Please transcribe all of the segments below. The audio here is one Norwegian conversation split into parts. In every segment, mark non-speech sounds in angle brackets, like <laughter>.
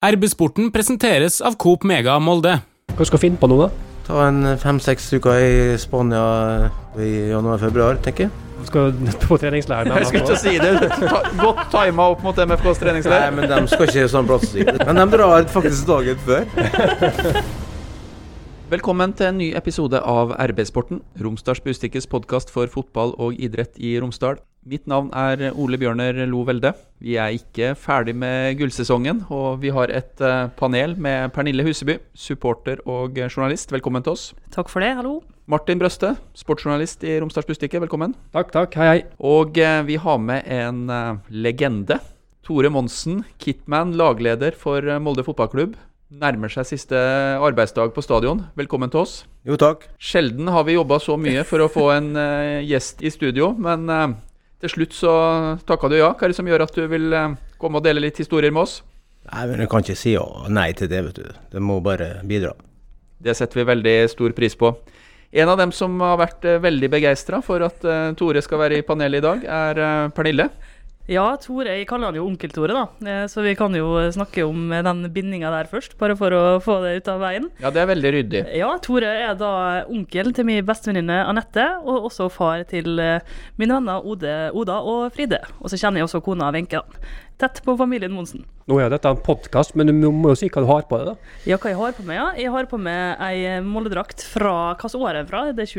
RB-sporten presenteres av Coop Mega Molde. Hva skal du finne på nå, da? Ta en fem-seks uker i Spania i januar-februar, tenker jeg. Skal på treningsleir med Jeg skulle ikke si det. Ta, godt tima opp mot MFKs Nei, men de skal ikke sånn plass. Men de drar faktisk dagen før. Velkommen til en ny episode av RB-sporten, Romsdals Bustikkes podkast for fotball og idrett i Romsdal. Mitt navn er Ole Bjørner Lo Velde. Vi er ikke ferdig med gullsesongen, og vi har et eh, panel med Pernille Huseby, supporter og journalist. Velkommen til oss. Takk for det, hallo. Martin Brøste, sportsjournalist i Romsdals Bustikke. Velkommen. Takk, takk. Hei, hei. Og eh, vi har med en eh, legende. Tore Monsen, kitman, lagleder for Molde fotballklubb. Nærmer seg siste arbeidsdag på stadion. Velkommen til oss. Jo, takk. Sjelden har vi jobba så mye for å få en gjest i studio, men til slutt så takka du ja. Hva er det som gjør at du vil eh, komme og dele litt historier med oss? Nei, men jeg kan ikke si ja, nei til det, vet du. Det må bare bidra. Det setter vi veldig stor pris på. En av dem som har vært eh, veldig begeistra for at eh, Tore skal være i panelet i dag, er Pernille. Ja, Tore, jeg kaller han jo Onkel-Tore, da. Eh, Så vi kan jo snakke om eh, den bindinga der først, bare for å få det ut av veien. Ja, det er veldig ryddig. Ja, Tore er da onkel til min bestevenninne Anette, og også far til eh, mine venner Ode, Oda og Fride. Og så kjenner jeg også kona Wenche. Tett på familien Monsen. Nå er dette en podkast, men du må jo si hva du har på deg, da. Ja, hva jeg har på meg? ja? Jeg har på meg ei eh, Molde-drakt fra Hvilket år er den fra? Det er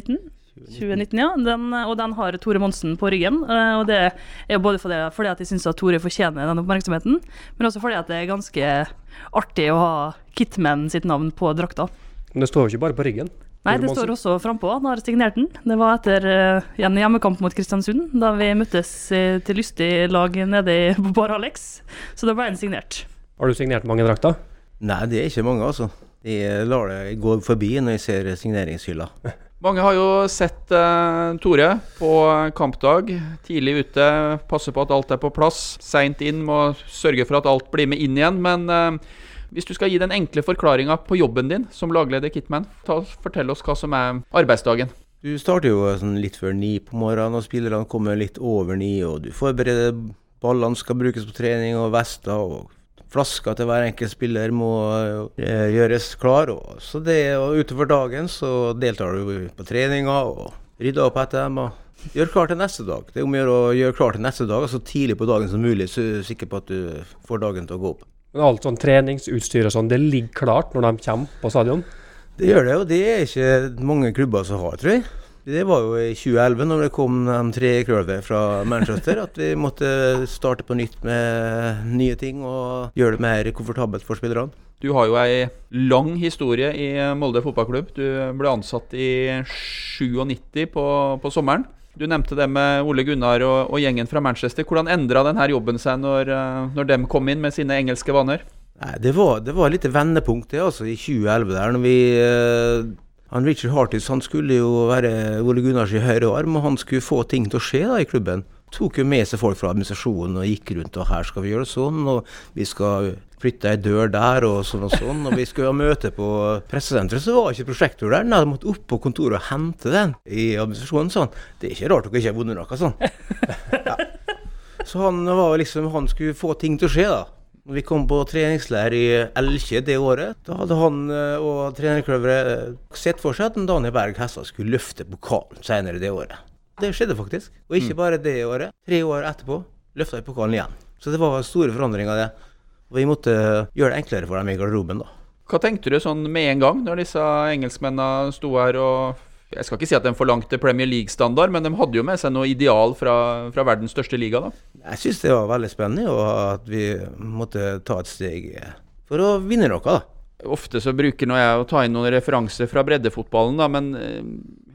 2019? 2019, ja. Den, eh, og den har Tore Monsen på ryggen. eh, Og det er både fordi, fordi at jeg syns at Tore fortjener den oppmerksomheten, men også fordi at det er ganske artig å ha Kitman sitt navn på drakta. Men det står jo ikke bare på ryggen. Nei, det står også frampå. Han har signert den. Det var etter eh, en hjemmekamp mot Kristiansund, da vi møttes til lystig lag nede på <laughs> Bar Alex. Så da ble den signert. Har du signert mange drakter? Nei, det er ikke mange, altså. Jeg lar det gå forbi når jeg ser signeringshylla. <laughs> Mange har jo sett uh, Tore på kampdag. Tidlig ute, passer på at alt er på plass. Seint inn, må sørge for at alt blir med inn igjen. Men uh, hvis du skal gi den enkle forklaringa på jobben din som lagleder Kitman, ta, fortell oss hva som er arbeidsdagen. Du starter jo sånn litt før ni på morgenen, og spillerne kommer litt over ni, og du forbereder ballene skal brukes på trening, og vester og flasker til hver enkelt spiller må eh, gjøres klar. Og, så det, og utover dagen så deltar du på treninga og rydder opp etter dem. og Gjør klar til neste dag. Det er om å gjøre å gjøre klar til neste dag, så tidlig på dagen som mulig, så er du sikker på at du får dagen til å gå opp. Men alt sånn treningsutstyr og sånn, det ligger klart når de kommer på stadion? Det gjør det, og det er ikke mange klubber som har, tror jeg. Det var jo i 2011, når det kom de tre krølver fra Manchester, at vi måtte starte på nytt med nye ting og gjøre det mer komfortabelt for spillerne. Du har jo ei lang historie i Molde fotballklubb. Du ble ansatt i 97 på, på sommeren. Du nevnte det med Ole Gunnar og, og gjengen fra Manchester. Hvordan endra denne jobben seg når, når de kom inn med sine engelske vaner? Nei, det var, det var litt vendepunkt det, altså, i 2011 der, når vi eh, han Richard Hartis han skulle jo være Ole Gunnars i høyre arm, og han skulle få ting til å skje da i klubben. Tok jo med seg folk fra administrasjonen og gikk rundt og her skal vi gjøre sånn, og vi skal flytte ei dør der og sånn og sånn. Og vi skulle ha møte på pressesenteret, så var ikke prosjektor der. Nei, de måtte opp på kontoret og hente den i administrasjonen. sånn. Det er ikke rart dere ikke har vunnet noe sånn. <laughs> Ja. Så han var liksom, han skulle få ting til å skje, da. Når vi kom på treningsleir i Elkje det året, da hadde han eh, og trenerkløveret sett for seg at Daniel Berg Hessa skulle løfte pokalen senere det året. Det skjedde faktisk. Og ikke bare det året. Tre år etterpå løfta vi pokalen igjen. Så det var store forandringer, det. Og vi måtte gjøre det enklere for dem i garderoben, da. Hva tenkte du sånn med en gang når disse engelskmennene sto her og Jeg skal ikke si at de forlangte Premier League-standard, men de hadde jo med seg noe ideal fra, fra verdens største liga, da. Jeg syns det var veldig spennende, og at vi måtte ta et steg for å vinne noe, da. Ofte så bruker nå jeg å ta inn noen referanser fra breddefotballen, da, men eh,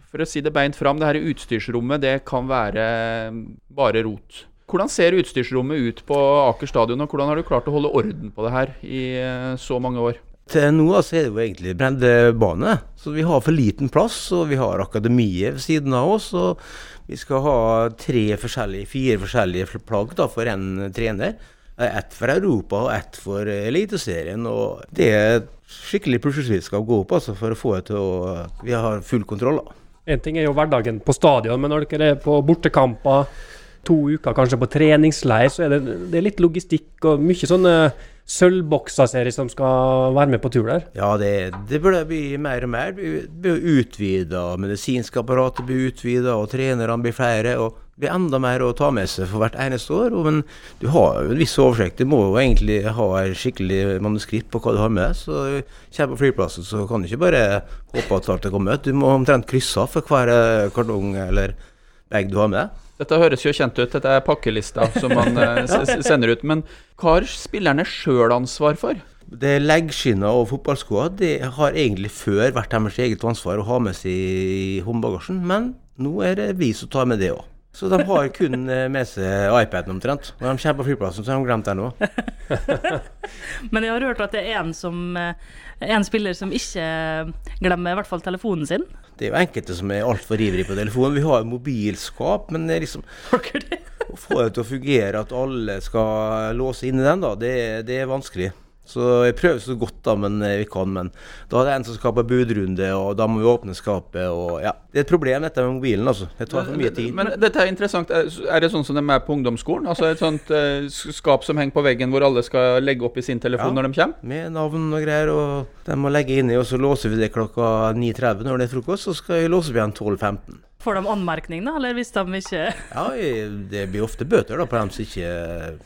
for å si det beint fram, det her utstyrsrommet det kan være bare rot. Hvordan ser utstyrsrommet ut på Aker stadion, og hvordan har du klart å holde orden på det her i eh, så mange år? Til nå så er det jo egentlig breddebane, så vi har for liten plass. Og vi har akademiet ved siden av oss. Og vi skal ha tre forskjellige, fire forskjellige plagg da, for en trener. Ett for Europa og ett for Eliteserien. Og det er skikkelig puslespillskap å gå opp altså, for å få det til å Vi har full kontroll. En ting er jo hverdagen på stadion, men når dere er på bortekamper, to uker kanskje på treningsleir, så er det, det er litt logistikk og mye sånne sølvbokser-serie som skal være med på tur der? Ja, det, det burde bli mer og mer. Det blir utvida. Medisinske apparatet blir utvida, og trenerne blir flere. og Det blir enda mer å ta med seg for hvert eneste år. Men du har jo en viss oversikt. Du må jo egentlig ha et skikkelig manuskript på hva du har med. Så kommer på flyplassen, så kan du ikke bare håpe at alt er kommet. Du må omtrent krysse av for hver eh, kartong eller bag du har med. Dette høres jo kjent ut, dette er pakkelista som man <laughs> eh, sender ut. Men hva har spillerne sjøl ansvar for? Det Leggskinner og fotballskoer det har egentlig før vært deres eget ansvar å ha med seg i håndbagasjen, men nå er det vi som tar med det òg. Så de har kun eh, med seg iPaden omtrent. Når de kommer på flyplassen, så har de glemt den òg. <laughs> Men jeg har hørt at det er en, som, eh, en spiller som ikke glemmer i hvert fall telefonen sin. Det er jo enkelte som er altfor ivrige på telefonen. Vi har mobilskap, men det er liksom å få det til å fungere, at alle skal låse inn i den, da, det, det er vanskelig. Så jeg prøver så godt da, men eh, vi kan. Men da er det en som skal på budrunde, og da må vi åpne skapet. og ja. Det er et problem dette med mobilen, altså. Det tar for mye tid. Men dette er interessant. Er er det sånn som de er på ungdomsskolen? Altså et sånt eh, skap som henger på veggen hvor alle skal legge opp i sin telefon Ja. når de kommer? Med navn og greier, og de må legge inni, og så låser vi det klokka 9.30 når det er frokost, så skal vi låse opp igjen 12.15. Får de anmerkning, da? Eller hvis de ikke Ja, det blir ofte bøter da på dem som ikke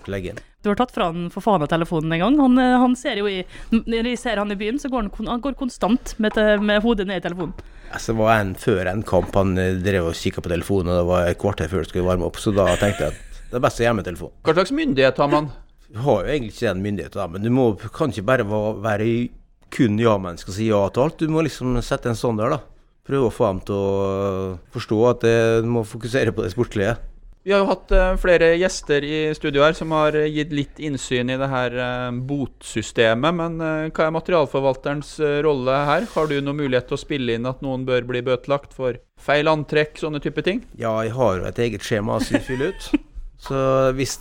legger inn. Du har tatt fra han for faen av telefonen en gang. Han, eh, han ser jo i Når jeg ser han i byen, så går han, han går konstant med, med hodet ned i telefonen. Altså, det var en før en kamp, han eh, drev og kikka på telefonen, og det var et kvarter før det skulle varme opp, så da tenkte jeg at det er best å gjemme telefonen. Hva slags myndighet har man? Du har jo egentlig ikke den myndigheten, da, men du må, kan ikke bare være kun ja-menneske og si ja til alt. Du må liksom sette en standard, da. Prøve å få dem til å forstå at du må fokusere på det sportslige. Vi har jo hatt eh, flere gjester i studio her som har gitt litt innsyn i det her eh, botsystemet. Men eh, hva er materialforvalterens rolle her? Har du noen mulighet til å spille inn at noen bør bli bøtelagt for feil antrekk, sånne type ting? Ja, jeg har jo et eget skjema som jeg fyller ut. Så hvis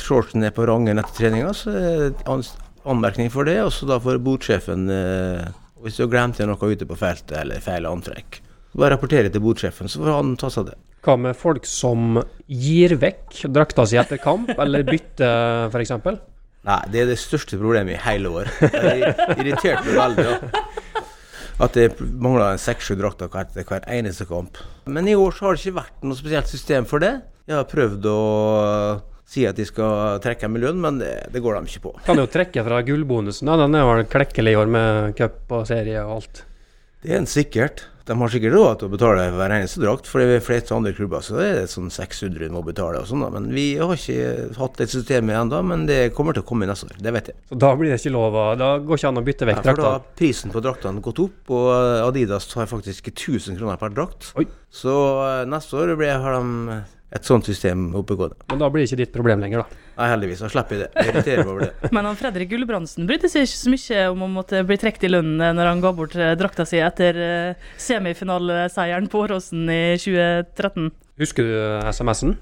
shortsen er på rangen etter treninga, så er det ans- anmerkning for det. Og så da får botsjefen Hvis du har glemt noe ute på feltet eller feil antrekk, bare rapportere til botsjefen, så får han ta seg av det. Hva med folk som gir vekk drakta si etter kamp, eller bytter f.eks.? Nei, det er det største problemet i hele år. Det irriterte meg veldig. At det mangler seks-sju drakter etter hver eneste kamp. Men i år så har det ikke vært noe spesielt system for det. Jeg har prøvd å si at de skal trekke med lønn, men det, det går de ikke på. Kan jo trekke fra gullbonusen. da, Den er vel klekkelig i år med cup og serie og alt. Det er en sikkert. De har sikkert råd til å betale hver eneste drakt, for det er fleste andre klubber så er det sånn 600 de må betale og sånn. da. Men vi har ikke hatt det systemet ennå, men det kommer til å komme neste år. Det vet jeg. Så da blir det ikke lov Da går ikke an å bytte Ja, vekk for da har prisen på draktene gått opp, og Adidas har faktisk 1000 kroner per drakt. Oi. Så eh, neste år blir, har de et sånt system oppegående. Men da blir det ikke ditt problem lenger, da. Nei, heldigvis. Da slipper jeg det. Jeg irriterer meg over det. <laughs> Men han Fredrik Gulbrandsen brydde seg ikke så mye om å måtte bli trukket i lønnen når han ga bort eh, drakta si etter eh, semifinaleseieren på Åråsen i 2013. Husker du SMS-en?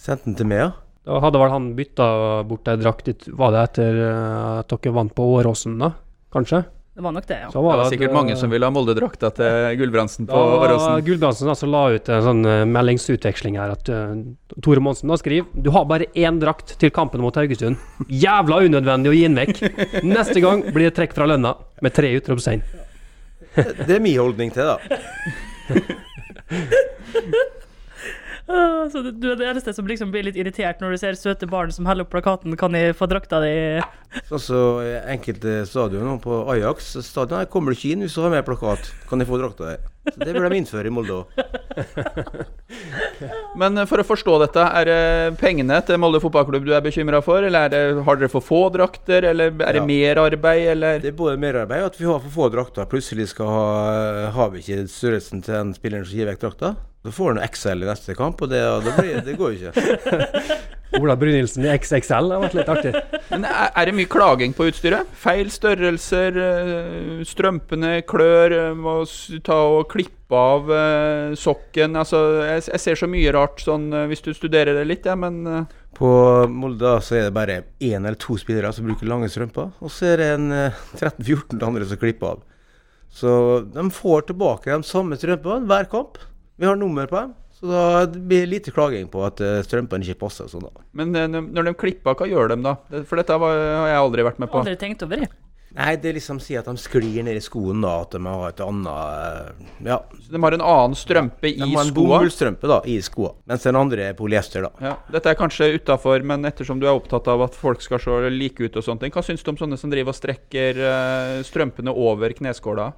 Sendte den til meg, ja. Da hadde vel han bytta bort ei drakt Var det etter eh, at dere vant på Åråsen, da? Kanskje? Det var nok det, ja. Så Det var det- sikkert mange som ville ha Molde-drakta til Gulbrandsen på Åråsen. Gulbrandsen altså la ut en sånn eh, meldingsutveksling her at uh, Tore Monsen da skriver Du har bare én drakt til kampen mot Haugesund. Jævla unødvendig å gi den vekk. Neste gang blir det trekk fra lønna med tre utropstegn. Det er min holdning til det, da. <laughs> Så du er det eneste som liksom blir litt irritert når du ser søte barn som heller opp plakaten 'Kan jeg få drakta di?' Sånn som eh, enkelte stadioner på Ajax stadion kommer du ikke inn hvis du har med plakat. Kan jeg få drakta di? Så Det burde de innføre i Molde òg. <laughs> Men eh, for å forstå dette, er det pengene til Molde fotballklubb du er bekymra for? Eller er det, har dere for få drakter, eller er det Ja. merarbeid, eller Det er både merarbeid og at vi har for få drakter. Plutselig ha, har vi ikke størrelsen til den spilleren som gir vekk drakta. Da får han XL i neste kamp, og det, det, blir, det går jo ikke. <laughs> Ola Brynildsen i XXL har vært litt artig. Men er, det mye klaging på utstyret? Feil størrelser, eh, strømpene klør, eh, må ta og klippe av eh, sokken Altså, jeg, jeg ser så mye rart sånn hvis du studerer det litt, ja, men På Molde så er det bare én eller to spillere som bruker lange strømper, og så er det en eh, 13-14 andre som klipper av. Så de får tilbake de samme strømpene hver kamp. Vi har nummer på dem, Så da blir det lite klaging på at eh, strømpene ikke passer. Sånn da. Men eh, når de klipper, hva gjør de da? For dette har jeg aldri vært med på. Aldri tenkt over det. Nei, det er liksom si at de sklir ned i skoen, da. At de har et annet eh, Ja. Så de har en annen strømpe i De har en skoa. bomullsstrømpe da, i skoa, mens den andre er polyester. da. Ja, dette er kanskje utafor, men ettersom du er opptatt av at folk skal se like ut og sånne ting, hva syns du om sånne som driver og strekker strømpene over kneskåla?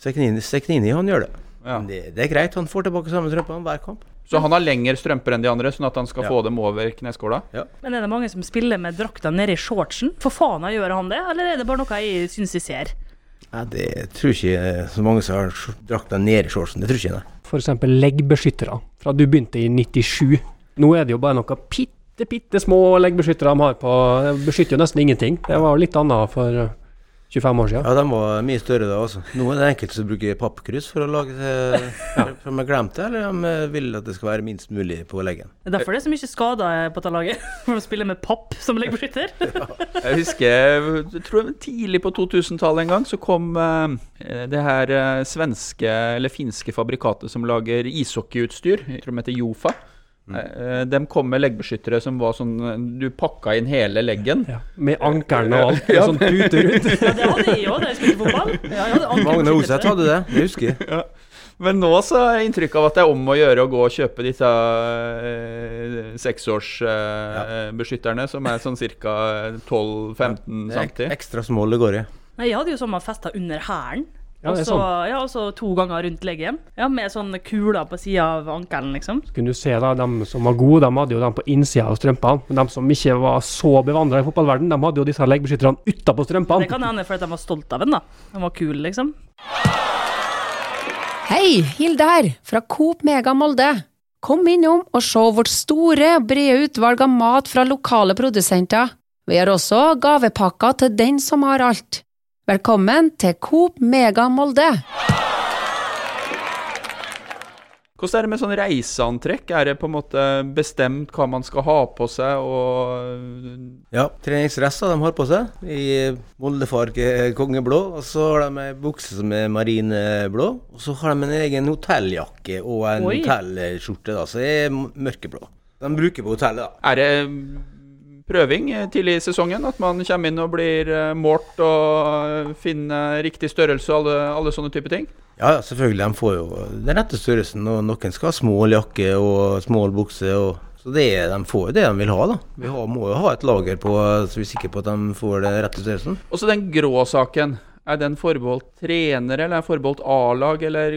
Seknini, Seknini han gjør det. Ja. Det, det er greit, han får tilbake samme strømpene hver kamp. Så han har lengre strømper enn de andre, sånn at han skal Ja. få dem over kneskåla? Men er det mange som spiller med drakta nede i shortsen? For faen, gjør han det, eller er det bare noe jeg syns jeg ser? Nei, det tror ikke så mange som har drakta nedi i shortsen. Det tror ikke jeg, nei. F.eks. leggbeskyttere, fra du begynte i 97. Nå er det jo bare noe bitte, bitte små leggbeskyttere de har på. Det beskytter jo nesten ingenting. Det var litt annet for 25 år siden. Ja, de var mye større da, altså. Nå er det enkelte som bruker pappkrus for å lage det. For de har glemt det, eller de vil at det skal være minst mulig på leggen. Det er derfor det er så mye skader på dette laget. <laughs> For å spille med papp som leggbeskytter. <laughs> Jeg husker jeg tror tidlig på 2000-tallet en gang så kom eh, det her eh, svenske eller finske fabrikatet som lager ishockeyutstyr. Jeg tror de heter Jofa. Eh, de kom med leggbeskyttere som var sånn eh, Du pakka inn hele leggen. Ja. Med ankelen og alt. <laughs> Ja. Sånn pute rundt. Ja, det hadde jeg òg da jeg spilte fotball. Ja, jeg Magne. Oseth hadde det, det husker jeg. <laughs> Men nå så har jeg inntrykk av at det er om å gjøre å gå og kjøpe disse eh, seksårsbeskytterne, som er sånn ca. 12-15 Det er cm. ek- ekstra små det går i. Nei, jeg hadde jo sommerfester under hælen. Ja, Og så sånn. ja, og så to ganger rundt leggen. Ja, Med sånne kuler på sida av ankelen, liksom. Kunne du se da, De som var gode, de hadde jo dem på innsida av strømpene. Men de som ikke var så bevandra i fotballverden, de hadde jo disse leggbeskytterne utapå Det strømpene. kan hende fordi de var stolt av den, da. De var kule, liksom. Hei, Hilde her, fra Coop Mega Molde. Kom innom og se vårt store, brede utvalg av mat fra lokale produsenter. Vi har også gavepakker til den som har alt. Velkommen til Coop Mega Molde. Hvordan er det med sånn reiseantrekk? Er det på en måte bestemt hva man skal ha på seg, og Ja, treningsdresser de har på seg i Moldefarge kongeblå. Og så har de ei bukse som er marineblå. Og så har de en egen hotelljakke og en hotellskjorte da, som er mørkeblå. De bruker på hotellet, da. Er det prøving eh, tidlig i sesongen? At man kommer inn og blir eh, målt og eh, finner riktig størrelse og alle, alle sånne type ting? Ja, selvfølgelig. De får jo den rette størrelsen. Og noen skal ha smål jakke og smål bukse. Og, så det, er- de får jo det de vil ha, da. Vi har, må jo ha et lager på, så vi er sikre på at de får den rette størrelsen. Og så den grå saken. Er den forbeholdt trenere, eller er den forbeholdt A-lag, eller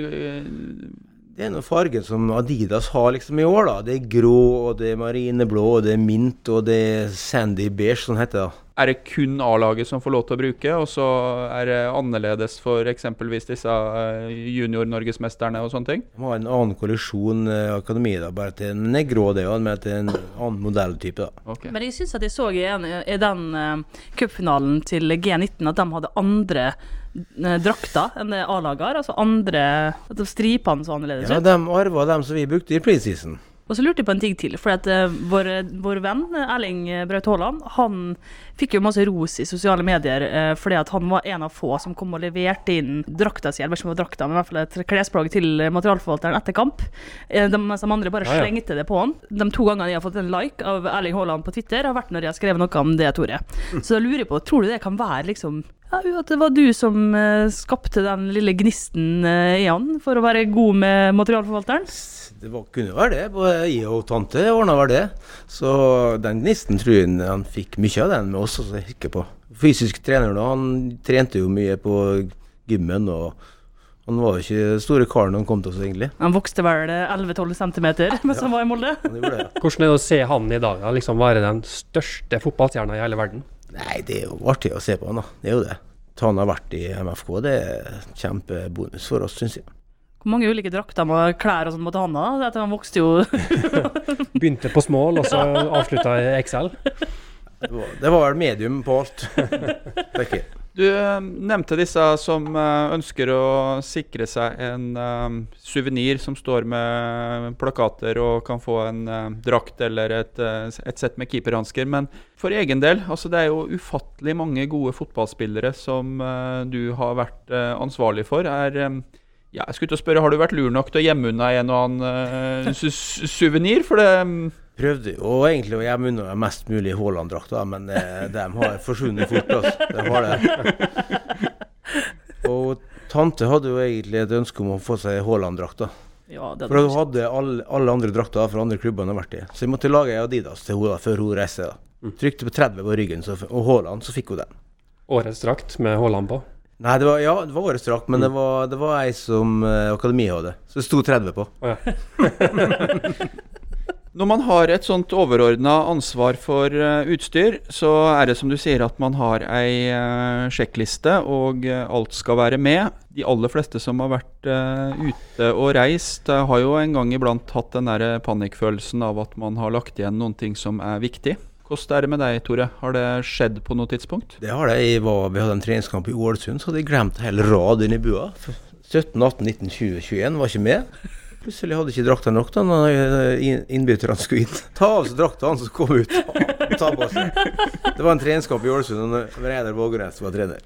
Det er noen farger som Adidas har liksom i år, da. Det er grå, og det er marineblå, og det er mint, og det er sandy beige, sånn heter det. Er det kun A-laget som får lov til å bruke, og så er det annerledes for eksempelvis disse eh, junior-norgesmesterne og sånne ting? De har en annen kolleksjon, i akademiet, da. Bare at den er grå, det òg, men at det er en annen modelltype, da. Okay. Men jeg syns at jeg så i, en, i den uh, cupfinalen til G19 at de hadde andre eh, drakter enn det A-laget har. Altså andre At stripene så annerledes Ja, de arva dem som vi brukte i preseason. Og så lurte jeg på en ting til. For at uh, vår, vår venn eh, Erling Braut Haaland han fikk jo masse ros i sosiale medier uh, fordi at han var en av få som kom og leverte inn drakta si, eller ikke drakta, men i hvert fall et klesplagg til materialforvalteren etter kamp. Uh, de, mens de andre bare Ja, ja. slengte det på han. De to gangene jeg har fått en like av Erling Haaland på Twitter, har vært når jeg har skrevet noe om det, Tore. Så da lurer jeg på, tror du det kan være liksom ja, at det var du som eh, skapte den lille gnisten eh, i han for å være god med materialforvalteren? Det var, kunne være det. Både jeg og tante ordna vel det. Så den gnisten tror jeg han fikk mye av den med oss, Altså, jeg husker på. Fysisk trener da, han trente jo mye på gymmen, og han var jo ikke store karen han kom til oss, egentlig. Han vokste vel 11-12 cm mens han var i Molde. Han det. Hvordan er det å se han i dag? da? Liksom være den største fotballstjerna i hele verden? Nei, det er jo artig å se på han, da. Det er jo det. At han har vært i MFK, det er kjempebonus for oss, syns jeg. Hvor mange ulike drakter med klær og sånn måtte han ha? Han vokste jo <laughs> Begynte på small, og så avslutta i XL. Det var, vel medium på alt. <laughs> jeg. Du eh, nevnte disse som eh, ønsker å sikre seg en eh, suvenir som står med plakater og kan få en uh, drakt eller et, uh, et sett med keeperhansker. Men for egen del, altså det er jo ufattelig mange gode fotballspillere som uh, du har vært ansvarlig for. Er, um, Ja, jeg skulle til å spørre, Har du vært lur nok til å gjemme unna en og annen uh, su su suvenir? For det mm, Prøvde jo egentlig å gjemme unna mest mulig Haaland-drakt, da, men eh, de har forsvunnet fort. Altså. De har det. <laughs> Og tante hadde jo egentlig et ønske om å få seg Haaland-drakt. da. Ja, For hun hadde alle, alle andre drakter fra andre klubber hun har vært i. Så jeg måtte lage ei Adidas til henne før hun reiste. da. Trykte på 30 på ryggen, så, og Haaland, så fikk hun den. Årets drakt med Haaland på. Nei, det var, ja, det var årets drakt, men det var, det var ei som uh, akademiet hadde. Så det sto 30 på. <laughs> <laughs> Når man har et sånt overordna ansvar for eh, utstyr, så er det som du sier at man har ei eh, sjekkliste, og eh, alt skal være med. De aller fleste som har vært ute og reist, har jo en gang iblant hatt den der panikkfølelsen av at man har lagt igjen noen ting som er viktig. Hvordan er det med deg, Tore? Har det skjedd på noe tidspunkt? Det har det. Jeg var, vi hadde en treningskamp i Ålesund, så hadde jeg glemt hele raden i bua. 17, 18, 19, 20, 21 var ikke med. Plutselig hadde ikke drakta nok da når eh, innbytterne skulle inn. Ta av seg drakta, han som kom ut. Ta på seg. Det var en treningskamp i Ålesund, og Reidar Vågenes var trener.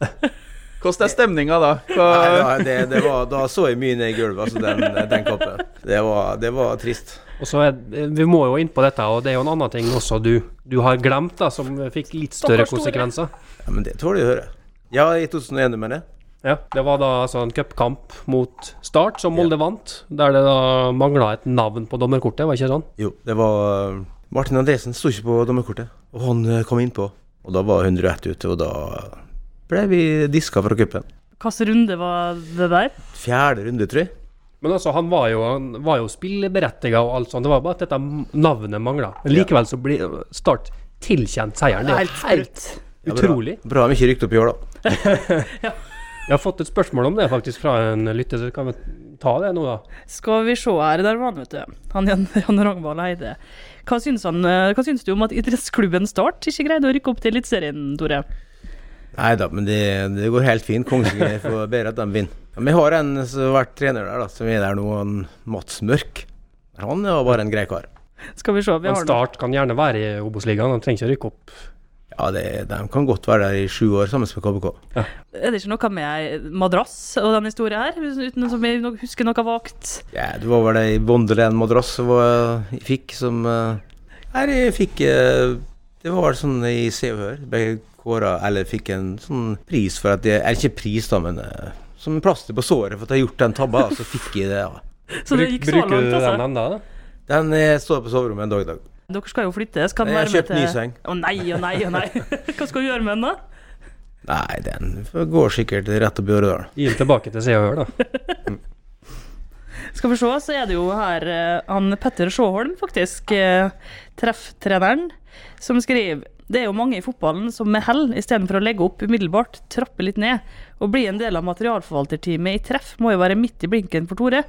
Hvordan er stemninga da? Hva, Nei, da, det, det var, da så jeg mye ned i gulvet, altså den, den kampen. Det var, det var trist. Og så er, Vi må jo inn på dette, og det er jo en annen ting også du, du har glemt, da, som fikk litt større konsekvenser. Ja, Men det tåler jeg å høre. Ja, i 2001, mener jeg. Ja, Det var da altså en cupkamp mot Start, som Molde vant. Der det da mangla et navn på dommerkortet, var ikke sånn? Jo, det var Martin Andresen sto ikke på dommerkortet, og han eh, kom innpå. Og da var 101 ute, og da ble vi diska fra cupen. Hvilken runde var det der? Fjerde runde, tror jeg. Men altså, han var jo, han var jo spilleberettiga og alt sånt. Det var bare at dette navnet mangla. Men likevel så blir Start tilkjent seieren. Det er jo helt Ja, bra. utrolig. Bra mye rykt opp i år, da. <laughs> <laughs> Jeg har fått et spørsmål om det faktisk fra en lytter, så kan vi ta det nå, da? Skal vi se her, der var han, vet du. Han <laughs> Jan, Ragnvald Eide. Hva syns, han, eh, hva syns du om at idrettsklubben Start ikke greide å rykke opp til Eliteserien, Tore? Nei da, men det, det går helt fint. Kongsvinger får <laughs> bedre at de vinner. Vi har en som har vært trener der, da, som er der nå, han Mats Mørk. Han var bare en grei kar. Skal vi se, vi har Men Start kan gjerne være i Obos-ligaen, de trenger ikke å rykke opp. Ja, det, de kan godt være der i sju år sammen med KBK. Er det ikke noe med madrass og den historien her? Uten som jeg husker noe vagt? Ja, det var vel ei Wonderland-madrass som jeg fikk som Her jeg fikk eh, Det var sånn i Se og Hør. Ble kåra Eller fikk en sånn pris for at jeg Eller ikke pris, da, men eh, som plaster på såret for at jeg har gjort den tabba. Så fikk jeg det. Ja. Så det gikk så Bruker du den altså? ennå? Den eh, står på soverommet en dag i dag. Dere skal jo flytte. Kan Jeg har kjøpt med kjøpt ny seng. Å nei, å nei, å nei. <laughs> Hva skal du gjøre med den, da? Nei, den går sikkert rett opp i Årdal. Gi den tilbake til Se og Hør, da. <laughs> Skal vi se, så er det jo her eh, han Petter Sjåholm, faktisk, eh, trefftreneren, som skriver det er jo mange i fotballen som med hell, istedenfor å legge opp umiddelbart, trapper litt ned. Å bli en del av materialforvalterteamet i treff må jo være midt i blinken for Tore.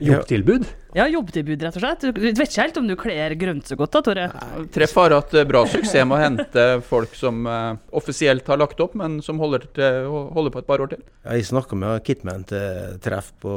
Jobbtilbud? Ja, jobbtilbud, rett og slett. Du vet ikke helt om du kler grønt så godt da, Tore? Treff har hatt eh, bra suksess med å hente folk som uh, offisielt har lagt opp, men som holder, til, holder på et par år til. Ja, Jeg snakka med Kitman til treff på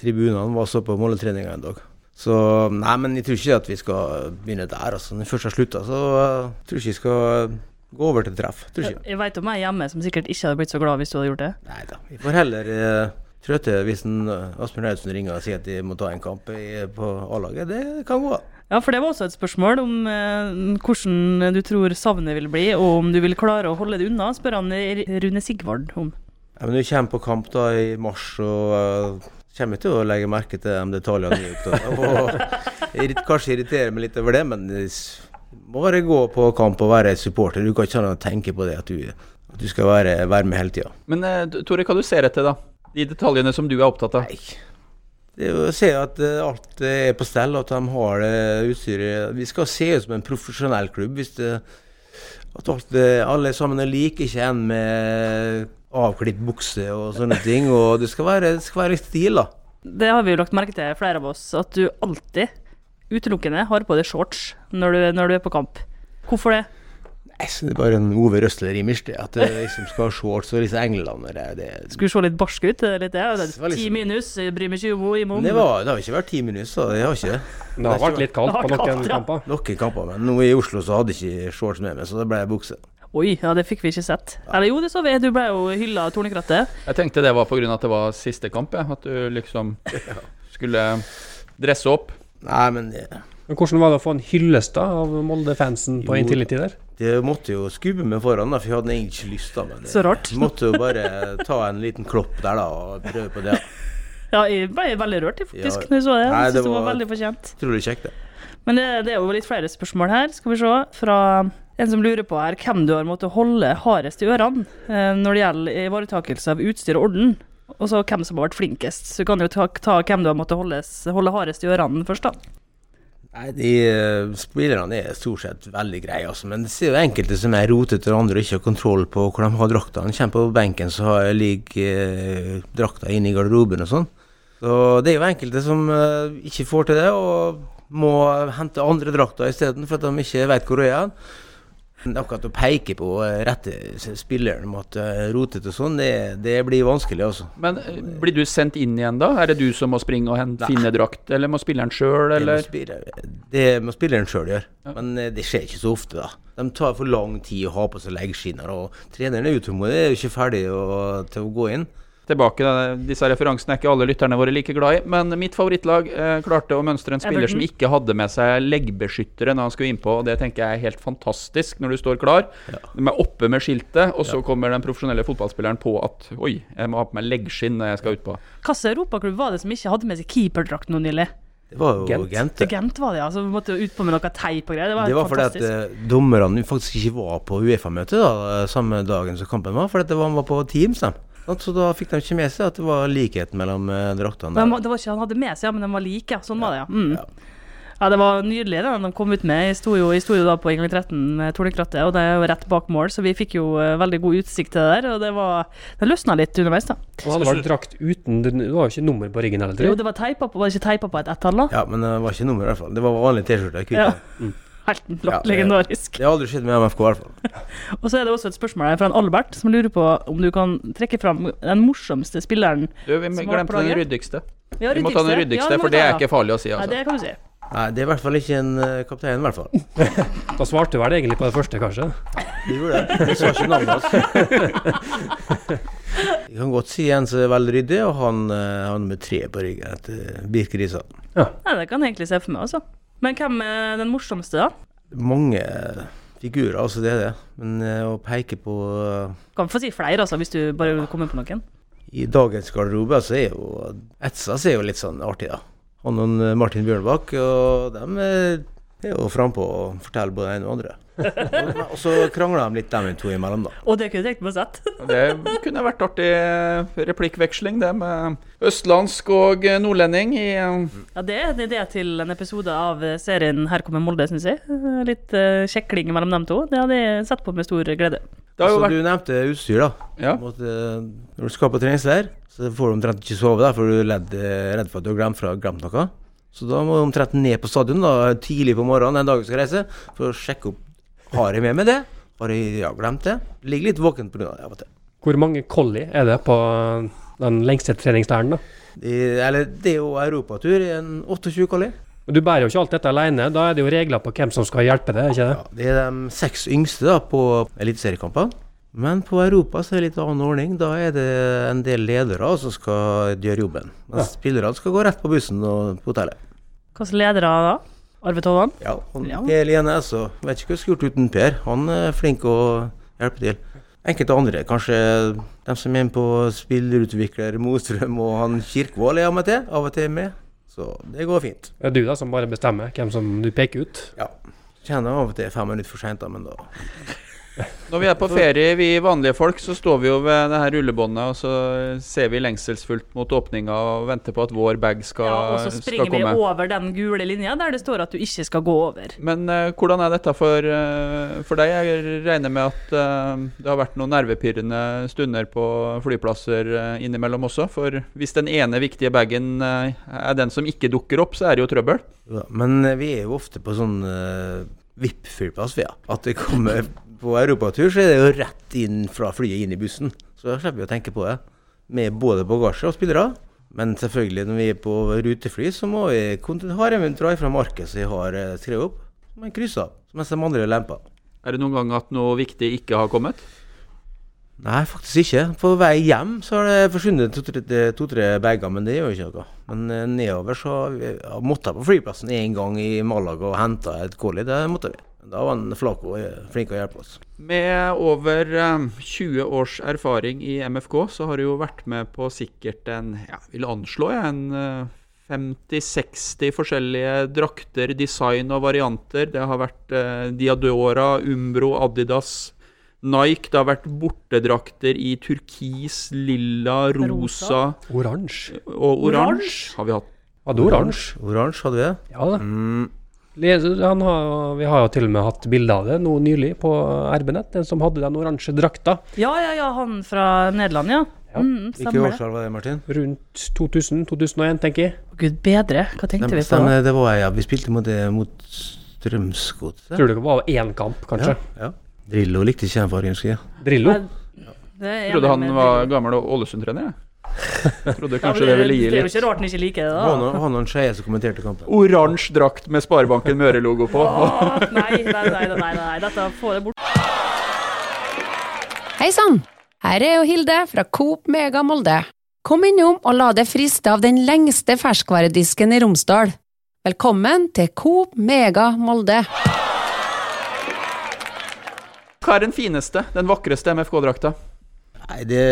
tribunene, var så på måletreninga en dag. Så nei, men jeg tror ikke at vi skal begynne der. altså. Når jeg først har slutta, så uh, tror jeg ikke vi skal gå over til treff. Tror ikke. Jeg vet om ei hjemme som sikkert ikke hadde blitt så glad hvis du hadde gjort det. Nei da. Vi får heller uh, trøtte hvis en, uh, Asbjørn Audsen ringer og sier at de må ta en kamp på A-laget. Det kan gå. Ja, for det var også et spørsmål om eh, hvordan du tror savnet vil bli, og om du vil klare å holde det unna, spør han Rune Sigvard om. Ja, men vi kommer på kamp da i mars, så uh, kommer til å legge merke til de detaljene er opptatt. <laughs> Og irrit- kanskje irriterer meg litt over det, men det må bare gå på kamp og være supporter. Du kan ikke tenke på det at du, at du skal være, være med hele tida. Men uh, Tore, hva du ser etter, da? De detaljene som du er opptatt av? Nei. Det er å se at eh, alt er på stell, at de har det utstyret. Vi skal se ut som en profesjonell klubb. Hvis det, at alt, eh, alle sammen er like, ikke en med avklipt bukse og sånne <laughs> ting. Og det skal være, det skal være stil, da. Det har vi jo lagt merke til, flere av oss, at du alltid utelukkende har på deg shorts når du, når du er på kamp. Hvorfor det? Det er bare en Ove Røsler-image, det. At det liksom skal ha shorts og disse englene der. Det, Skulle se litt barsk ut? er Litt det? Liksom- Ti minus, jeg bryr meg ikke om i morgen. det, var, det har ikke vært ti minus, så det har ikke det. Det har vært litt kaldt på har noen kaldt, ja. kamper. Noen kamper, men nå i Oslo så hadde jeg ikke shorts med meg, så det ble bukse. Oi, ja, det fikk vi ikke sett. Eller jo, det så vi. Du ble jo hylla av Tornekrattet. Jeg tenkte det var pga. at det var siste kamp, jeg. At du liksom skulle dresse opp. Nei, men det, Men hvordan var det å få en hyllest da av Molde-fansen på Jo. Intility der? Det måtte jo skubbe meg foran, da, for jeg hadde egentlig ikke lyst. da men det, Så rart. Måtte jo bare ta en liten klopp der, da, og prøve på det. <laughs> Ja, jeg ble veldig rørt, jeg, faktisk, Ja. når jeg så det. Nei, Jeg det synes det var var- veldig fortjent. Utrolig kjekt, det. Men det, det er jo litt flere spørsmål her, skal vi se. Fra en som lurer på her hvem du har måttet holde hardest i ørene eh, når det gjelder ivaretakelse av utstyr og orden. Og så hvem som har vært flinkest. Så du kan jo ta, ta hvem du har måttet holde, holde hardest i ørene først, da. Nei, de eh, spillerne er stort sett veldig greie, altså. Men det ser jo enkelte som er rotete, og andre ikke har kontroll på hvor de har draktene. Kommer på benken, så ligger eh, drakta inne i garderoben og sånn. Så det er jo enkelte som eh, ikke får til det, og må hente andre drakter isteden, for at de ikke vet hvor de er. Men Akkurat å peke på eh, rette spilleren mot uh, rotete og sånn, det, det blir vanskelig, altså. Men eh, blir du sendt inn igjen da? Er det du som må springe og hente, finne drakt, eller må spilleren sjøl, Det må, eller? spille, det må spilleren sjøl gjøre, men eh, det skjer ikke så ofte. da. De tar for lang tid å ha på seg leggskinner, og treneren er utålmodig, er jo ikke ferdig å, til å gå inn. Tilbake, disse referansene er ikke alle lytterne våre like glad i, men mitt favorittlag eh, klarte å mønstre en spiller Everton. som ikke hadde med seg leggbeskyttere når han skulle innpå, og det tenker jeg er helt fantastisk når du står klar. De er oppe med skiltet, og så kommer den profesjonelle fotballspilleren på at oi, jeg må ha på meg leggskinn når jeg skal utpå. Hvilken europaklubb var det som ikke hadde med seg keeperdrakt nå nylig? Det var jo Gent. Gent. Gent var det, ja. Så vi måtte ut på med noe teip og greier. Det var, Det var fordi at eh, dommerne faktisk ikke var på Uefa-møte da, samme dagen som kampen var, fordi at det var, var på Teams. Da. Så da fikk de ikke med seg at det var likhet mellom eh, draktene. Der. det var ikke han hadde med seg, ja, men de var like. Ja. Sånn var det, ja. Mm. Ja, det var nydelig det de kom ut med. Jeg sto jo, jeg sto jo da på inngang 13 med Tornekrattet, og det er jo rett bak mål, så vi fikk jo eh, veldig god utsikt til det der. Og det var Det løsna litt underveis, da. Og han var drakt uten Det var jo ikke nummer på ryggen heller, Jo, tror jeg. det var teipa på Var det ikke teipa på et ettall, da? Ja, men det var ikke nummer i hvert fall. Det var vanlig T-skjorte. Ja. Helt flott. Ja, det- legendarisk. Det har aldri skjedd med MFK i hvert fall. <laughs> Og så er det også et spørsmål her fra en Albert, som lurer på om du kan trekke fram den morsomste spilleren Du, vi glemte den ryddigste. Ja, Vi må ta den ryddigste, ja, for det er ikke farlig å si, Nei, altså. det kan du si. Nei, det er i hvert fall ikke en uh, kaptein, i hvert fall. <laughs> Da svarte du vel egentlig på det første, kanskje? Du gjorde det. Du sa ikke navnet hans. <laughs> Jeg kan godt si en som er veldig ryddig, og han uh, han med tre på ryggen etter Birk Risan. Ja. Nei, det kan jeg egentlig se for meg, altså. Men hvem er den morsomste, da? Mange figurer, altså det er det. Men eh, å peke på eh, Kan få si flere, altså, hvis du bare kommer på noen. I dagens garderobe så er jo Etsas er jo litt sånn artig, da. Han og eh, Martin Bjørnbakk, og de er jo frampå og forteller både det ene og det andre. Og, så krangla de litt, de to imellom, da. Og det kunne jeg tenkt meg å sett. Det kunne vært artig eh, replikkveksling, det med østlandsk og eh, nordlending i eh, Ja, det er en idé til en episode av serien Her kommer Molde, syns jeg. Litt uh, kjekling mellom dem to. Det hadde jeg sett på med stor glede. Det har jo Så vært du nevnte utstyr, da. Ja. At, eh, når du skal på treningsleir, så får du omtrent ikke sove, da, for du er redd, eh, redd for at du har glemt, fra, glemt noe. Så da må du omtrent ned på stadion da, tidlig på morgenen den dagen du skal reise, for å sjekke opp har jeg med meg det. Har jeg ja, glemt det? Ligger litt våken pga. det av og til. Hvor mange collie er det på den lengste treningsleiren, da? Det, eller det er jo europatur i en 28 collie. Men Du bærer jo ikke alt dette alene, da er det jo regler på hvem som skal hjelpe deg, ikke det? Ja, det er de seks yngste da på eliteseriekampene. Men på Europa så er det litt annen ordning. Da er det en del ledere som skal gjøre jobben. Mens spillerne skal gå rett på bussen og på hotellet. Hvilke ledere da? Arve Tovand? Ja, han, Ja. Per Liene, så vet ikke hva jeg skulle gjort uten Per. Han er flink å hjelpe til. Enkelte andre, kanskje de som er med på spillerutvikler Mostrøm og han Kirkvold er av og til, av og til med. Så det går fint. Det er du da som bare bestemmer hvem som du peker ut. Ja. Kjenner av og til fem minutter for seint, men da Når vi er på ferie, vi vanlige folk, så står vi jo ved det her rullebåndet, og så ser vi lengselsfullt mot åpninga og venter på at vår bag skal, komme. Ja, og så springer vi over den gule linja der det står at du ikke skal gå over. Men uh, hvordan er dette for, uh, for deg? Jeg regner med at uh, det har vært noen nervepirrende stunder på flyplasser innimellom også. For hvis den ene viktige bagen er den som ikke dukker opp, så er det jo trøbbel. Ja, men vi er jo ofte på sånn uh, VIP-flyplass, vi, ja. At det kommer på europatur, så er det jo rett inn fra flyet inn i bussen. Så da slipper vi å tenke på det. Med både bagasje og spillere. Men selvfølgelig, når vi er på rutefly, så må vi ha en jeg dra ifra arket som vi har eh, skrevet opp. Så må jeg krysse av, mens de andre lemper. Er det noen gang at noe viktig ikke har kommet? Nei, faktisk ikke. På vei hjem så har det forsvunnet to-tre to, bager, men det gjør jo ikke noe. Men eh, nedover så har vi måttet måtte jeg på flyplassen en gang i Malaga og hente et collie. Det måtte vi. Da var han eh, flink å hjelpe oss. Med over eh, 20 års erfaring i MFK, så har du jo vært med på sikkert en Jeg vil anslå jeg, en eh, 50-60 forskjellige drakter, design og varianter. Det har vært eh, Diadora, Umbro, Adidas, Nike. Det har vært bortedrakter i turkis, lilla, rosa, Oransje. og oransje. Har vi hatt Hadde oransje. Oransje hadde vi. Ja da. Mm. Har, vi har jo til og med hatt bilde av det nå nylig på RB-nett. Den som hadde den oransje drakta. Ja, ja, ja, han fra Nederland, ja. Ja. Mm, Hvilke stemmer årstall var det, Martin? Rundt 2000-2001, tenker jeg. Gud bedre, hva tenkte vi på? Stem- det var ja, Vi spilte mot, det- mot Strømsgodset. Tror det var én kamp, kanskje. Ja, ja. Drillo likte ikke den fargen, husker jeg. Drillo. Ja. Trodde han var gammel Ålesund-trener, jeg. Trodde kanskje det ville gi Det er jo ikke rart han ikke liker det, da. var da. han og en skeie som kommenterte kampen. Oransje drakt med Sparebanken Møre-logo på. Åh, nei, nei, nei, nei, dette får det bort. Hei sann! Her er jo Hilde fra Coop Mega Molde. Kom innom og la deg friste av den lengste ferskvaredisken i Romsdal. Velkommen til Coop Mega Molde. Hva er den fineste, den vakreste MFK-drakta? Nei, det,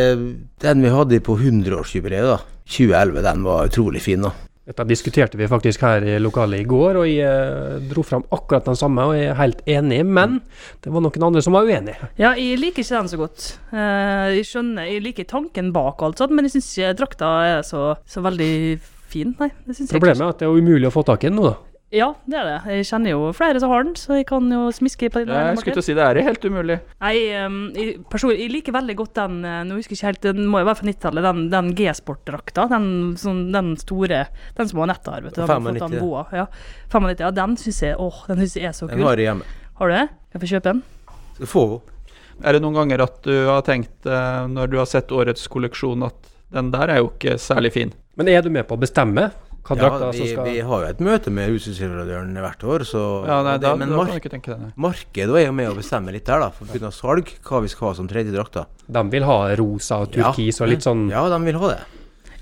Den vi hadde på 100-årsjubileet, da. 2011, den var utrolig fin. da. Dette diskuterte vi faktisk her i lokalet i går, og jeg eh, dro fram akkurat den samme, og jeg er helt enig, men det var noen andre som var uenige. Ja, jeg liker ikke den så godt. Eh, jeg skjønner, jeg liker tanken bak alt sånt, men jeg syns ikke drakta er så, så veldig fin. Nei, det syns jeg ikke. Problemet er at det er umulig å få tak i den nå, da. Ja, det er det. Jeg kjenner jo flere som har den, så jeg kan jo smiske på den. Jeg skulle til å si det er helt umulig. Nei, um, jeg, personlig, jeg liker veldig godt den eh, Nå husker jeg ikke helt, den må jo være fra 90-tallet. Den, den G-sport-drakta. Den, sånn, den store Den som Anette har, vet du. Den har fått 95, den boa. Ja. 95, ja, den syns jeg Åh, den synes jeg er så Den har jeg hjemme. Har du det? Kan jeg få kjøpe den? Skal få. Er det noen ganger at du har tenkt, eh, når du har sett årets kolleksjon, at den der er jo ikke særlig fin? Men er du med på å bestemme Ja, drakta vi, som skal vi har jo et møte med husleverandøren hvert år, så Ja, nei, det, da, Men da kan mark det. markedet er jo med å bestemme litt der, da. For å begynne å salg, hva vi skal ha som tredje drakter. De vil ha rosa og turkis og litt sånn Ja, de vil ha det.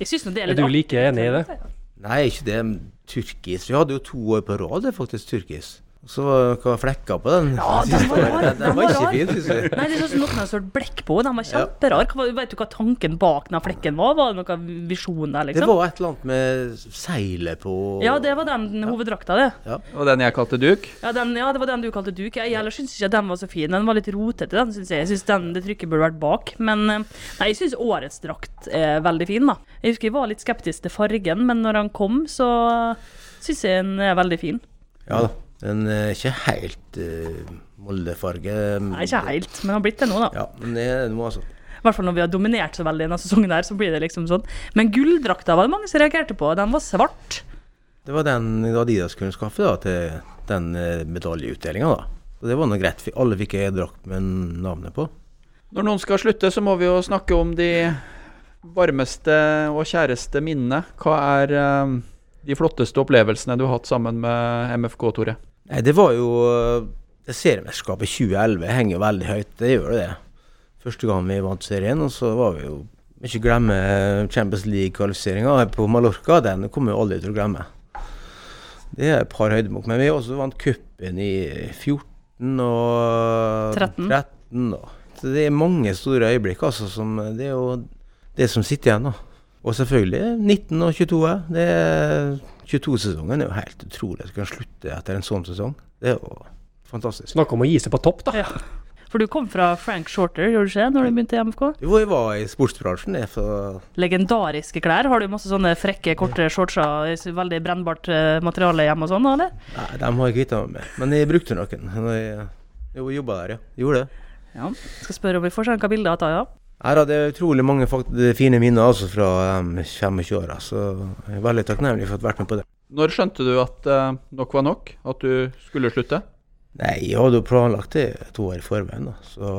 Jeg synes det er Er du like enig i det? Nei, ikke det. Turkis. Vi hadde jo to år på rad, det faktisk turkis. Så hva flekker på den? Ja, den var rar. Den, den var ikke rar. fin, syns jeg. Nei, det er sånn noen har sølt blekk på. Den var kjemperar. Hva- Vet du hva tanken bak den flekken var? Var det noen visjon der, Det liksom? var et eller annet med seilet på Ja, det var den hoveddrakta, det. Ja. Og den jeg kalte duk. Ja, den, ja, det var den du kalte duk. Jeg ellers syns ikke den var så fin. Den var litt rotete, den syns jeg. Jeg syns den det trykket burde vært bak. Men eh, nei, jeg syns årets drakt er veldig fin, da. Jeg husker jeg var litt skeptisk til fargen, men når han kom, så syns jeg den er veldig fin. Ja da. Den er ikke helt uh, Molde-farge. Nei, ikke helt, men den har blitt det nå, da. Ja, men det er noe, altså. I hvert fall når vi har dominert så veldig denne sesongen her, så blir det liksom sånn. Men gulldrakta var det mange som reagerte på. Den var svart. Det var den Adidas kunne skaffe da, til den uh, medaljeutdelinga, da. Og det var nå greit. Alle fikk ei drakt med navnet på. Når noen skal slutte, så må vi jo snakke om de varmeste og kjæreste minnene. Hva er eh, de flotteste opplevelsene du har hatt sammen med MFK, Tore? Nei, det var jo uh, Seriemesterskapet 2011 henger jo veldig høyt. Det gjør det. Første gang vi vant serien, og så var vi jo Ikke glemme Champions League-kvalifiseringa på Mallorca. Den kommer vi aldri til å glemme. Det er et par høydepunkt. Men vi også vant cupen i 14 og 13. 13 da. Så det er mange store øyeblikk, altså. Som, det er jo det som sitter igjen, da. Og selvfølgelig 19 og 22. Det er 22-sesongen er jo helt utrolig at du kan slutte etter en sånn sesong. Det er jo fantastisk. Snakk om å gi seg på topp, da. Ja. For du kom fra Frank Shorter, gjorde du ikke, når du begynte i MFK? Jo, jeg var i sportsbransjen, Jeg, For Legendariske klær. Har du masse sånne frekke, korte shortser, i veldig brennbart eh, materiale hjemme og sånn, eller? nei, dem har jeg kvitta meg med. Men jeg brukte noen når jeg, jeg jobba der, ja. Gjorde det. Ja. Skal spørre om vi får se noen bilder av det, Her hadde jeg utrolig mange fine minner altså fra um, 25-åra, så jeg er veldig takknemlig for å ha vært med på det. Når skjønte du at eh, nok var nok? At du skulle slutte? Nei, jeg hadde jo planlagt det to år i forveien, da. Så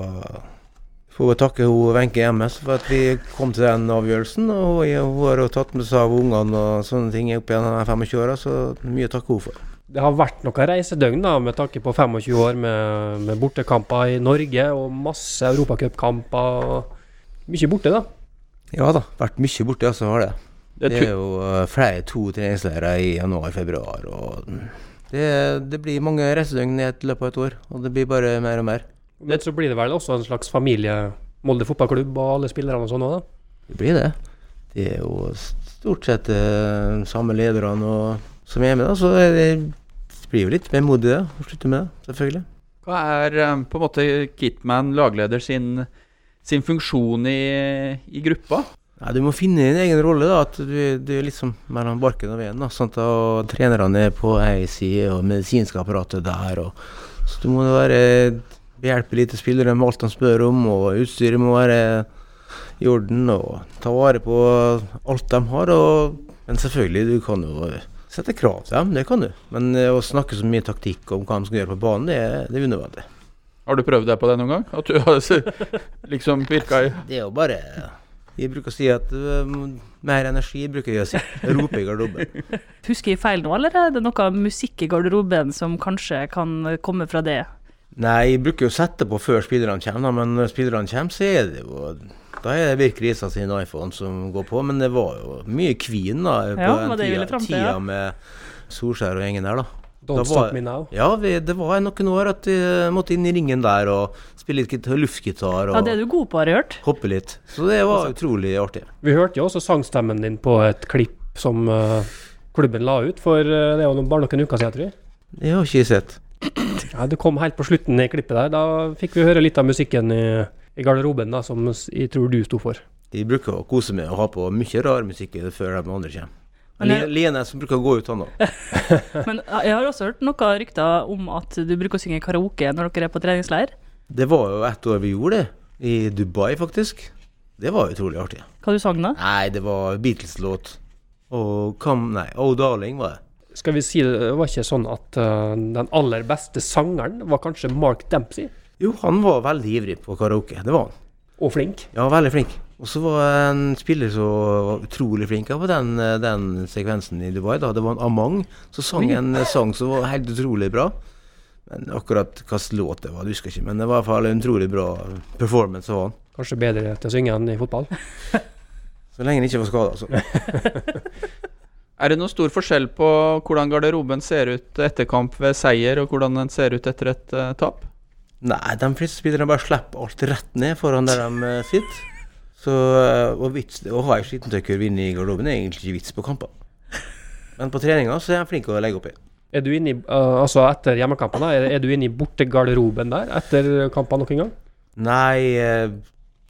får jeg takke hun Wenche MS for at vi kom til den avgjørelsen. Og hun har jo tatt med seg av ungene og sånne ting opp gjennom de 25 åra, så mye å takke henne for. Det har vært noen reisedøgn da, med tanke på 25 år med, med bortekamper i Norge og masse europacupkamper. Mye borte, da. Ja da, vært mye borte, altså, har det. Det Det er jo eh, flere to treningsleirer i januar-februar, og det, det blir mange reisedøgn i et løpet av et år, og det blir bare mer og mer. Men så blir det vel også en slags familie, Molde fotballklubb og alle spillerne og sånn òg, da. Det blir det. Det er jo stort sett eh, samme lederne og, som er med, da, så det, det blir jo litt vemodig modig å slutte med det, selvfølgelig. Hva er eh, på en måte Kitman, lagleder, sin, sin funksjon i, i gruppa? Ja, du må finne din egen rolle, da. At du, du er liksom mellom barken og veden. da, sånn og Trenerne er på ei side, og medisinske apparatet der. Og, så du må være behjelpelig til spillere med alt de spør om, og utstyret må være i orden. Og ta vare på alt de har. Og, men selvfølgelig, du kan jo sette krav til dem, det kan du. Men eh, å snakke så mye taktikk om hva de skal gjøre på banen, det, det er unødvendig. Har du prøvd deg på det noen gang? At du har liksom virka i Det er jo bare Jeg bruker å si at øh, mer energi bruker jeg å si. Rope i garderoben. <laughs> Husker jeg feil nå, eller er det noe musikk i garderoben som kanskje kan komme fra det? Nei, jeg bruker jo å sette på før spillerne kommer, men når spillerne kommer, så er det jo Da er det Birk Risa sin iPhone som går på, men det var jo mye Queen da på Ja, den tida, tida med Solskjær og gjengen der, da. Don't var- stop me now. Ja, vi, det var noen år at vi måtte inn i ringen der og spille litt luftgitar og Ja, det er du god på, har jeg hørt. hoppe litt. Så det var utrolig artig. Vi hørte jo også sangstemmen din på et klipp som uh, klubben la ut for uh, det var noen- bare noen uker siden, tror jeg. Det har ikke sett. Ja, du kom helt på slutten i klippet der. Da fikk vi høre litt av musikken i, i garderoben, da, som jeg tror du sto for. De bruker å kose med å ha på mye rar musikk før de andre kommer. Jeg- som bruker å gå ut, han <laughs> òg. Men jeg har også hørt noen rykter om at du bruker å synge karaoke når dere er på treningsleir. Det var jo ett år vi gjorde det. I Dubai, faktisk. Det var utrolig artig. Hva du sang da? Nei, det var Beatles-låt. Og Come Nei, Oh Darling var det. Skal vi si det det var ikke sånn at uh, den aller beste sangeren var kanskje Mark Dempsey, Jo, han var veldig ivrig på karaoke. Det var han. og flink. Ja, veldig flink. Og så var det en spiller som var utrolig flink på den, eh, den sekvensen i Dubai. da. Det var en Amang som sang en eh, sang som var helt utrolig bra. Men akkurat hvilken låt det var, det husker ikke. Men det var i hvert fall en utrolig bra performance av han. Kanskje bedre til å synge enn i fotball. <laughs> Så lenge han ikke var skada, altså. <laughs> Er det noen stor forskjell på hvordan garderoben ser ut etter kamp ved seier, og hvordan den ser ut etter et uh, tap? Nei, de fleste spillerne bare slipper alt rett ned foran der de sitter. Så eh, og vits, Å ha ei skittentøykurv inne i garderoben er egentlig ikke vits på kamper. Men på treninga så er jeg flink å legge opp i. Er du inne i, eh, altså etter hjemmekampene, er, du inne i bortegarderoben der etter kampene noen gang? Nei, eh,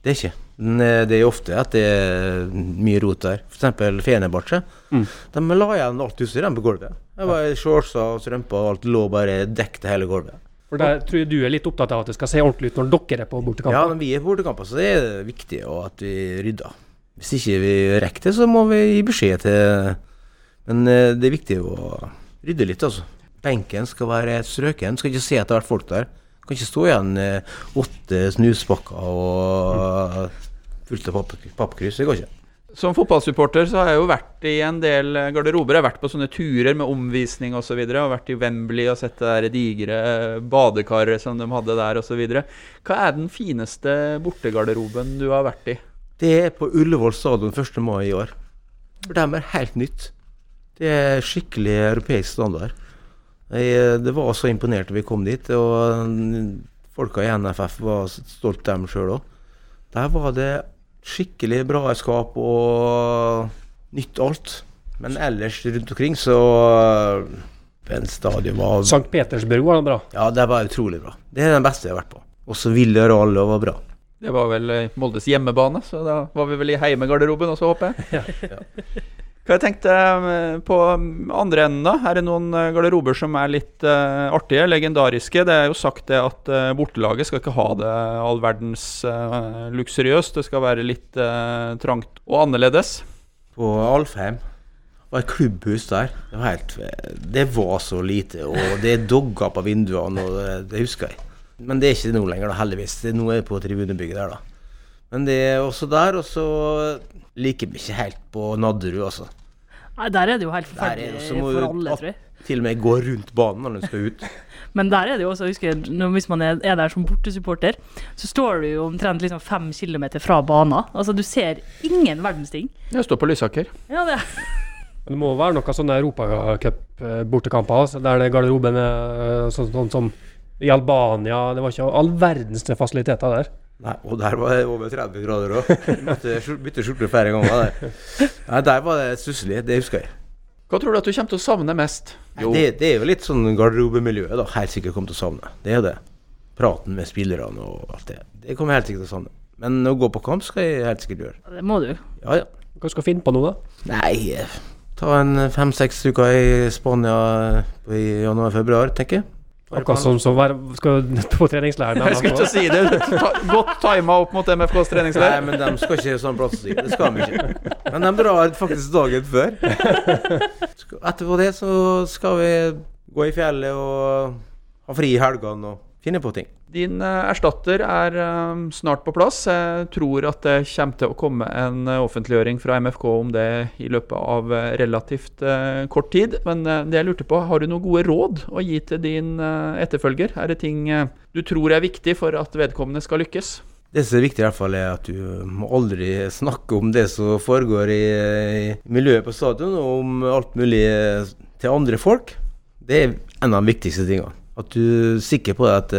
det er ikke. Det er ofte at det er mye rot der. F.eks. Fenebache. Mm. De la igjen alt utstyret på gulvet. Det var shortser og strømper og alt lå bare dekket hele gulvet. For der tror jeg du er litt opptatt av at det skal se ordentlig ut når dere er på Ja, når vi er på bortekamper, så er det viktig at vi rydder. Hvis ikke vi rekker det, så må vi gi beskjed til Men eh, det er viktig å rydde litt, altså. Benken skal være strøken. Skal ikke se at det har vært folk der. Kan ikke stå igjen åtte snuspakker og fullt av pappkryss. Det går ikke. Som fotballsupporter så har jeg jo vært i en del eh, garderober. Jeg har vært på sånne turer med omvisning osv. Og, så videre, og vært i Wembley og sett det der digre badekaret som de hadde der osv. Hva er den fineste bortegarderoben du har vært i? Det er på Ullevål stadion 1. mai i år. Dem er helt nytt. Det er skikkelig europeisk standard. Jeg, det var så imponert da vi kom dit, og mm, folka i NFF var stolt av dem sjøl òg. Der var det skikkelig bra skap og nytt alt. Men ellers rundt omkring så Den stadion var St. Petersburg var bra. Ja, det var utrolig bra. Det er den beste jeg har vært på. Også Ville Rall og var bra. Det var vel eh, Moldes hjemmebane, så da var vi vel i heimegarderoben også, håper jeg. <laughs> Hva jeg tenkte eh, på andre enden, da? Er det noen eh, garderober som er litt uh, artige, legendariske? Det er jo sagt det at uh, bortelaget skal ikke ha det all verdens uh, luksuriøst. Det skal være litt uh, trangt og annerledes. På Alfheim var et klubbhus der. Det var, helt, det var så lite, og det er dogger på vinduene, og det, det husker jeg. Men det er ikke det nå lenger, da, heldigvis. Det, nå er det på tribunebygget der, da. Men det er også der, og så liker vi ikke helt på Nadderud, altså. Nei, der er det jo helt er forferdelig for alle, tror jeg. Til og med gå rundt banen når den skal ut. <laughs> Men der er det jo også, jeg husker, når, hvis man er, er der som bortesupporter, så står du jo omtrent liksom fem kilometer fra banen. Altså, du ser ingen verdens ting. Jeg står på Lysaker. Ja, det Men <laughs> det må være noen sånne Europacup-bortekamper altså, der det garderoben er sånn, sånn som i Albania. Det var ikke all verdens fasiliteter der. Nei, og der var det over 30 grader òg. Måtte bytte skjorte flere ganger der. Nei, der var det stusslig. Det husker jeg. Hva tror du at du kommer til å savne mest? Jo, Det, det er jo litt sånn garderobemiljøet da, helt sikkert kommer til å savne. Det er det. Praten med spillerne og alt det. Det kommer jeg helt sikkert til å savne. Men å gå på kamp skal jeg helt sikkert gjøre. Det må du. Ja, ja. Hva skal du finne på nå, da? Nei, eh, ta en fem-seks uker i Spania i januar-februar, tenker jeg. Akkurat som som var, skal <laughs> på treningsleiren. jeg skulle ikke si det. Ta, godt tima opp mot MFKs Nei, men de skal ikke sånn plass til Det skal de ikke. Men de drar faktisk dagen før. <laughs> Etterpå det så skal vi gå i fjellet og ha fri i helgene og finne på ting. Din eh, erstatter er eh, snart på plass. Jeg tror at det kommer til å komme en eh, offentliggjøring fra MFK om det i løpet av relativt kort tid. Men det jeg lurte på, har du noen gode råd å gi til din etterfølger? Er det ting du tror er viktig for at vedkommende skal lykkes? Det som er viktig, i hvert fall er at du må aldri snakke om det som foregår i, miljøet på stadion, og om alt mulig til andre folk. Det er en av de viktigste tingene. At du er sikker på at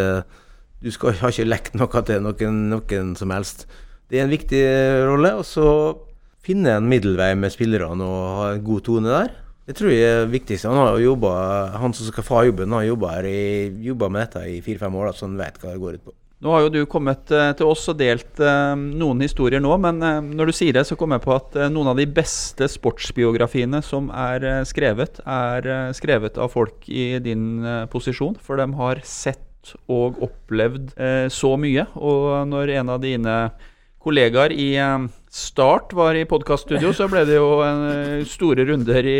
du skal, har ikke lekt noe til noen, noen som helst. Det er en viktig eh, rolle. Og så finne en middelvei med spillerne og ha en god tone der. Det tror jeg er viktigst. Han har jo han som skal få jobben, har jobba med dette i fire-fem år, så han vet hva det går ut på. Nå har jo du kommet eh, til oss og delt eh, noen historier nå, men når du sier det, så kommer jeg på at noen av de beste sportsbiografiene som er skrevet, er skrevet av folk i din posisjon, for de har sett og opplevd eh, så mye. Og når en av dine kollegaer i eh, Start var i podkaststudio, så ble det jo eh, store runder i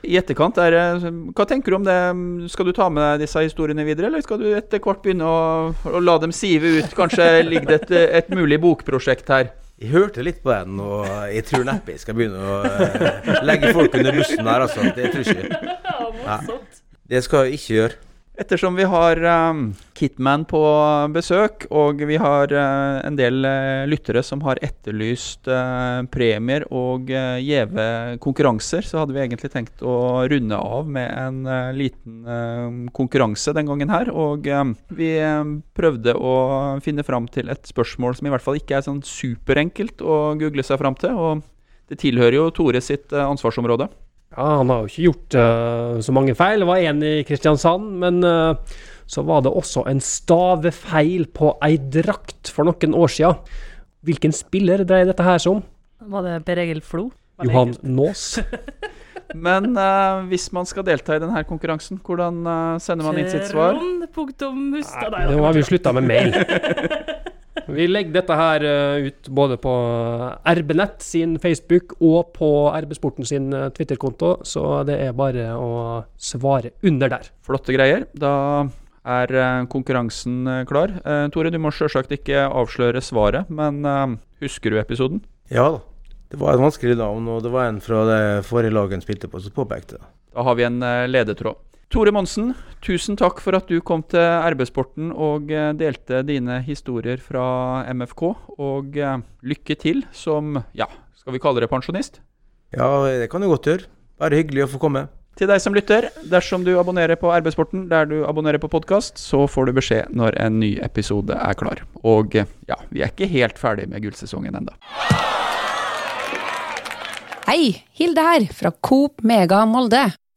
i etterkant, er, det- hva tenker du om det? Skal du ta med deg disse historiene videre, eller skal du etter hvert begynne å, å la dem sive ut? Kanskje ligger det et, et mulig bokprosjekt her? Jeg hørte litt på den, og jeg tror neppe jeg skal begynne å eh, legge folk under bussen her, altså. Det tror jeg ikke. <laughs> Det skal jeg ikke gjøre. Ettersom vi har um, Kitman på besøk, og vi har uh, en del uh, lyttere som har etterlyst uh, premier og uh, gjeve konkurranser, så hadde vi egentlig tenkt å runde av med en eh, liten eh, konkurranse den gangen her. Og eh, vi eh, prøvde å finne fram til et spørsmål som i hvert fall ikke er sånn superenkelt å google seg fram til. og det tilhører jo Tore sitt eh, ansvarsområde. Ja, han har jo ikke gjort uh, så mange feil. Det var én i Kristiansand, men uh, så var det også en stavefeil på ei drakt for noen år siden. Hvilken spiller dreier dette her seg om? Var det Per Egil Flo? Johan. Nås. <laughs> Men uh, hvis man skal delta i denne konkurransen, hvordan sender man inn sitt svar? Nei, Nå har vi slutta med mail. <laughs> Vi legger dette her eh, ut både på RB-nett sin Facebook og på RB-sporten sin eh, Twitter-konto, så det er bare å svare under der. Flotte greier. Da er eh, konkurransen klar. Tore, du må sjølsagt ikke avsløre svaret, men husker du episoden? Ja da. Det var et vanskelig navn, og det var en fra det forrige laget han spilte på, som påpekte det. Da har vi en ledetråd. Tore Monsen, tusen takk for at du kom til RB-sporten og eh, delte dine historier fra MFK. Og eh, lykke til som, ja, skal vi kalle det pensjonist? Ja, det kan du godt gjøre. Bare hyggelig å få komme. Til deg som lytter, dersom du abonnerer på RB-sporten der du abonnerer på podkast, så får du beskjed når en ny episode er klar. Og eh, ja, vi er ikke helt ferdig med gullsesongen ennå. Hei, Hilde her, fra Coop Mega Molde.